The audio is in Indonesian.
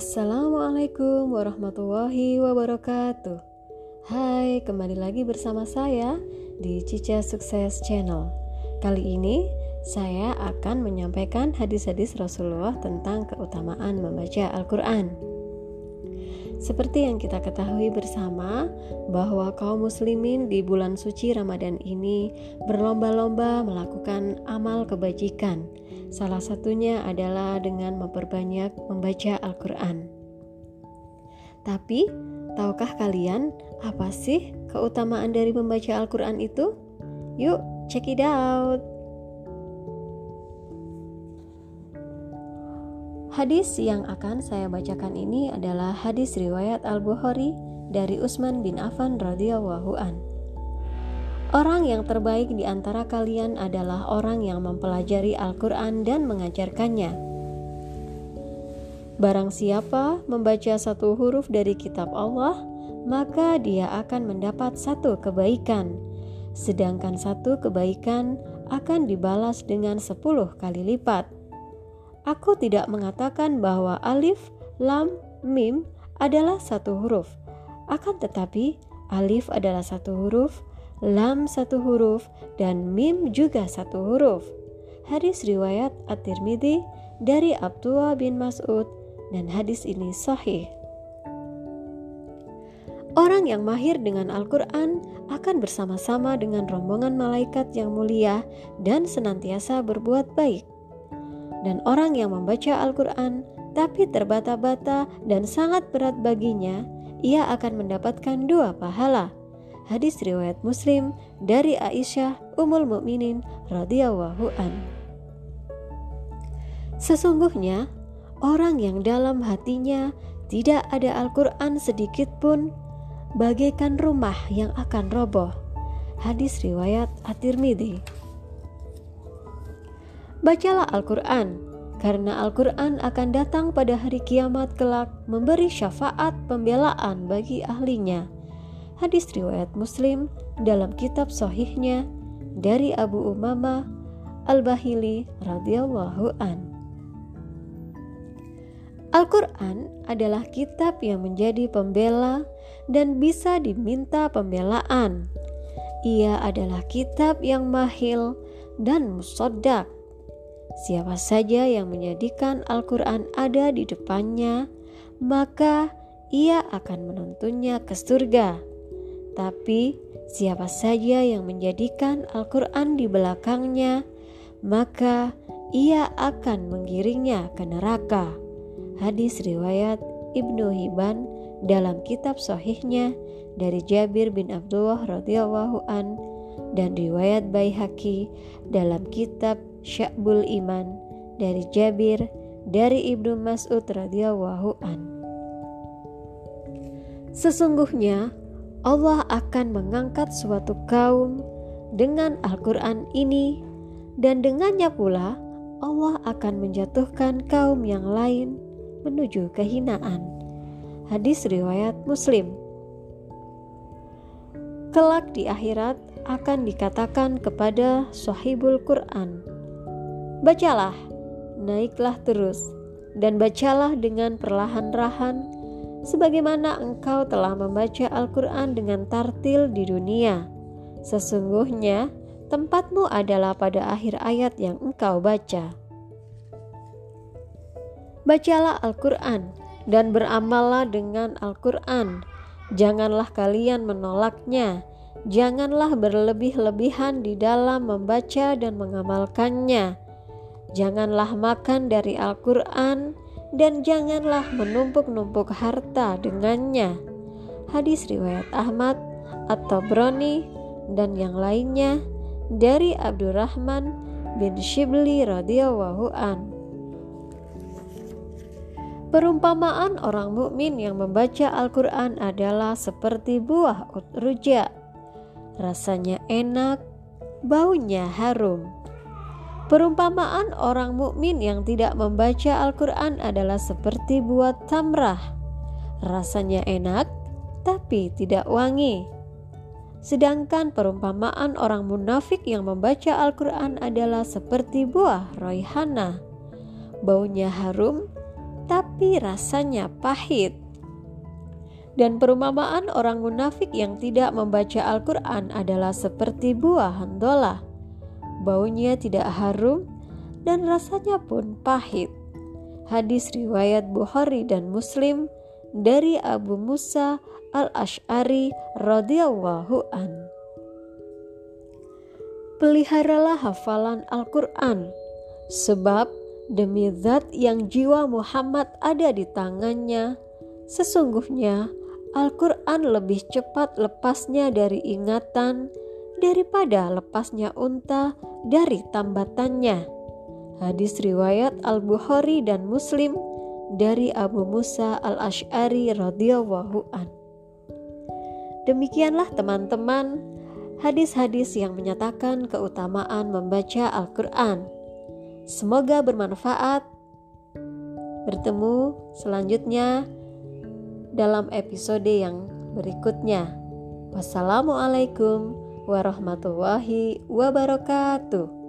Assalamualaikum warahmatullahi wabarakatuh. Hai, kembali lagi bersama saya di Cica Sukses Channel. Kali ini saya akan menyampaikan hadis-hadis Rasulullah tentang keutamaan membaca Al-Qur'an. Seperti yang kita ketahui bersama bahwa kaum muslimin di bulan suci Ramadan ini berlomba-lomba melakukan amal kebajikan Salah satunya adalah dengan memperbanyak membaca Al-Quran. Tapi, tahukah kalian apa sih keutamaan dari membaca Al-Quran itu? Yuk, check it out! Hadis yang akan saya bacakan ini adalah hadis riwayat Al-Bukhari dari Utsman bin Affan radhiyallahu an. Orang yang terbaik di antara kalian adalah orang yang mempelajari Al-Quran dan mengajarkannya. Barang siapa membaca satu huruf dari kitab Allah, maka dia akan mendapat satu kebaikan, sedangkan satu kebaikan akan dibalas dengan sepuluh kali lipat. Aku tidak mengatakan bahwa alif, lam, mim adalah satu huruf, akan tetapi alif adalah satu huruf, lam satu huruf, dan mim juga satu huruf. Hadis riwayat At-Tirmidzi dari Abdullah bin Mas'ud dan hadis ini sahih. Orang yang mahir dengan Al-Quran akan bersama-sama dengan rombongan malaikat yang mulia dan senantiasa berbuat baik. Dan orang yang membaca Al-Quran tapi terbata-bata dan sangat berat baginya, ia akan mendapatkan dua pahala hadis riwayat Muslim dari Aisyah Ummul Mukminin radhiyallahu an. Sesungguhnya orang yang dalam hatinya tidak ada Al-Qur'an sedikit pun bagaikan rumah yang akan roboh. Hadis riwayat At-Tirmidzi. Bacalah Al-Qur'an karena Al-Quran akan datang pada hari kiamat kelak memberi syafaat pembelaan bagi ahlinya hadis riwayat Muslim dalam kitab sahihnya dari Abu Umamah Al-Bahili radhiyallahu an. Al-Quran adalah kitab yang menjadi pembela dan bisa diminta pembelaan. Ia adalah kitab yang mahil dan musodak. Siapa saja yang menjadikan Al-Quran ada di depannya, maka ia akan menuntunnya ke surga. Tapi siapa saja yang menjadikan Al-Quran di belakangnya, maka ia akan menggiringnya ke neraka. Hadis riwayat Ibnu Hibban dalam kitab sahihnya dari Jabir bin Abdullah radhiyallahu an dan riwayat Baihaqi dalam kitab Sya'bul Iman dari Jabir dari Ibnu Mas'ud radhiyallahu an. Sesungguhnya Allah akan mengangkat suatu kaum dengan Al-Quran ini, dan dengannya pula Allah akan menjatuhkan kaum yang lain menuju kehinaan. Hadis riwayat Muslim. Kelak di akhirat akan dikatakan kepada sahibul Quran, "Bacalah, naiklah terus, dan bacalah dengan perlahan-lahan." sebagaimana engkau telah membaca Al-Quran dengan tartil di dunia. Sesungguhnya tempatmu adalah pada akhir ayat yang engkau baca. Bacalah Al-Quran dan beramallah dengan Al-Quran. Janganlah kalian menolaknya. Janganlah berlebih-lebihan di dalam membaca dan mengamalkannya. Janganlah makan dari Al-Quran dan janganlah menumpuk-numpuk harta dengannya. Hadis riwayat Ahmad atau Broni dan yang lainnya dari Abdurrahman bin Shibli radhiyallahu an. Perumpamaan orang mukmin yang membaca Al-Quran adalah seperti buah rujak. Rasanya enak, baunya harum. Perumpamaan orang mukmin yang tidak membaca Al-Quran adalah seperti buat tamrah. Rasanya enak, tapi tidak wangi. Sedangkan perumpamaan orang munafik yang membaca Al-Quran adalah seperti buah roihana. Baunya harum, tetapi rasanya pahit. Dan perumpamaan orang munafik yang tidak membaca Al-Quran adalah seperti buah handola. Baunya tidak harum dan rasanya pun pahit. Hadis riwayat Bukhari dan Muslim dari Abu Musa al-Ash'ari radhiyallahu an. Peliharalah hafalan Al-Quran, sebab demi zat yang jiwa Muhammad ada di tangannya, sesungguhnya Al-Quran lebih cepat lepasnya dari ingatan daripada lepasnya unta dari tambatannya. Hadis riwayat Al-Bukhari dan Muslim dari Abu Musa Al-Ash'ari radhiyallahu an. Demikianlah teman-teman hadis-hadis yang menyatakan keutamaan membaca Al-Qur'an. Semoga bermanfaat. Bertemu selanjutnya dalam episode yang berikutnya. Wassalamualaikum warahmatullahi wabarakatuh.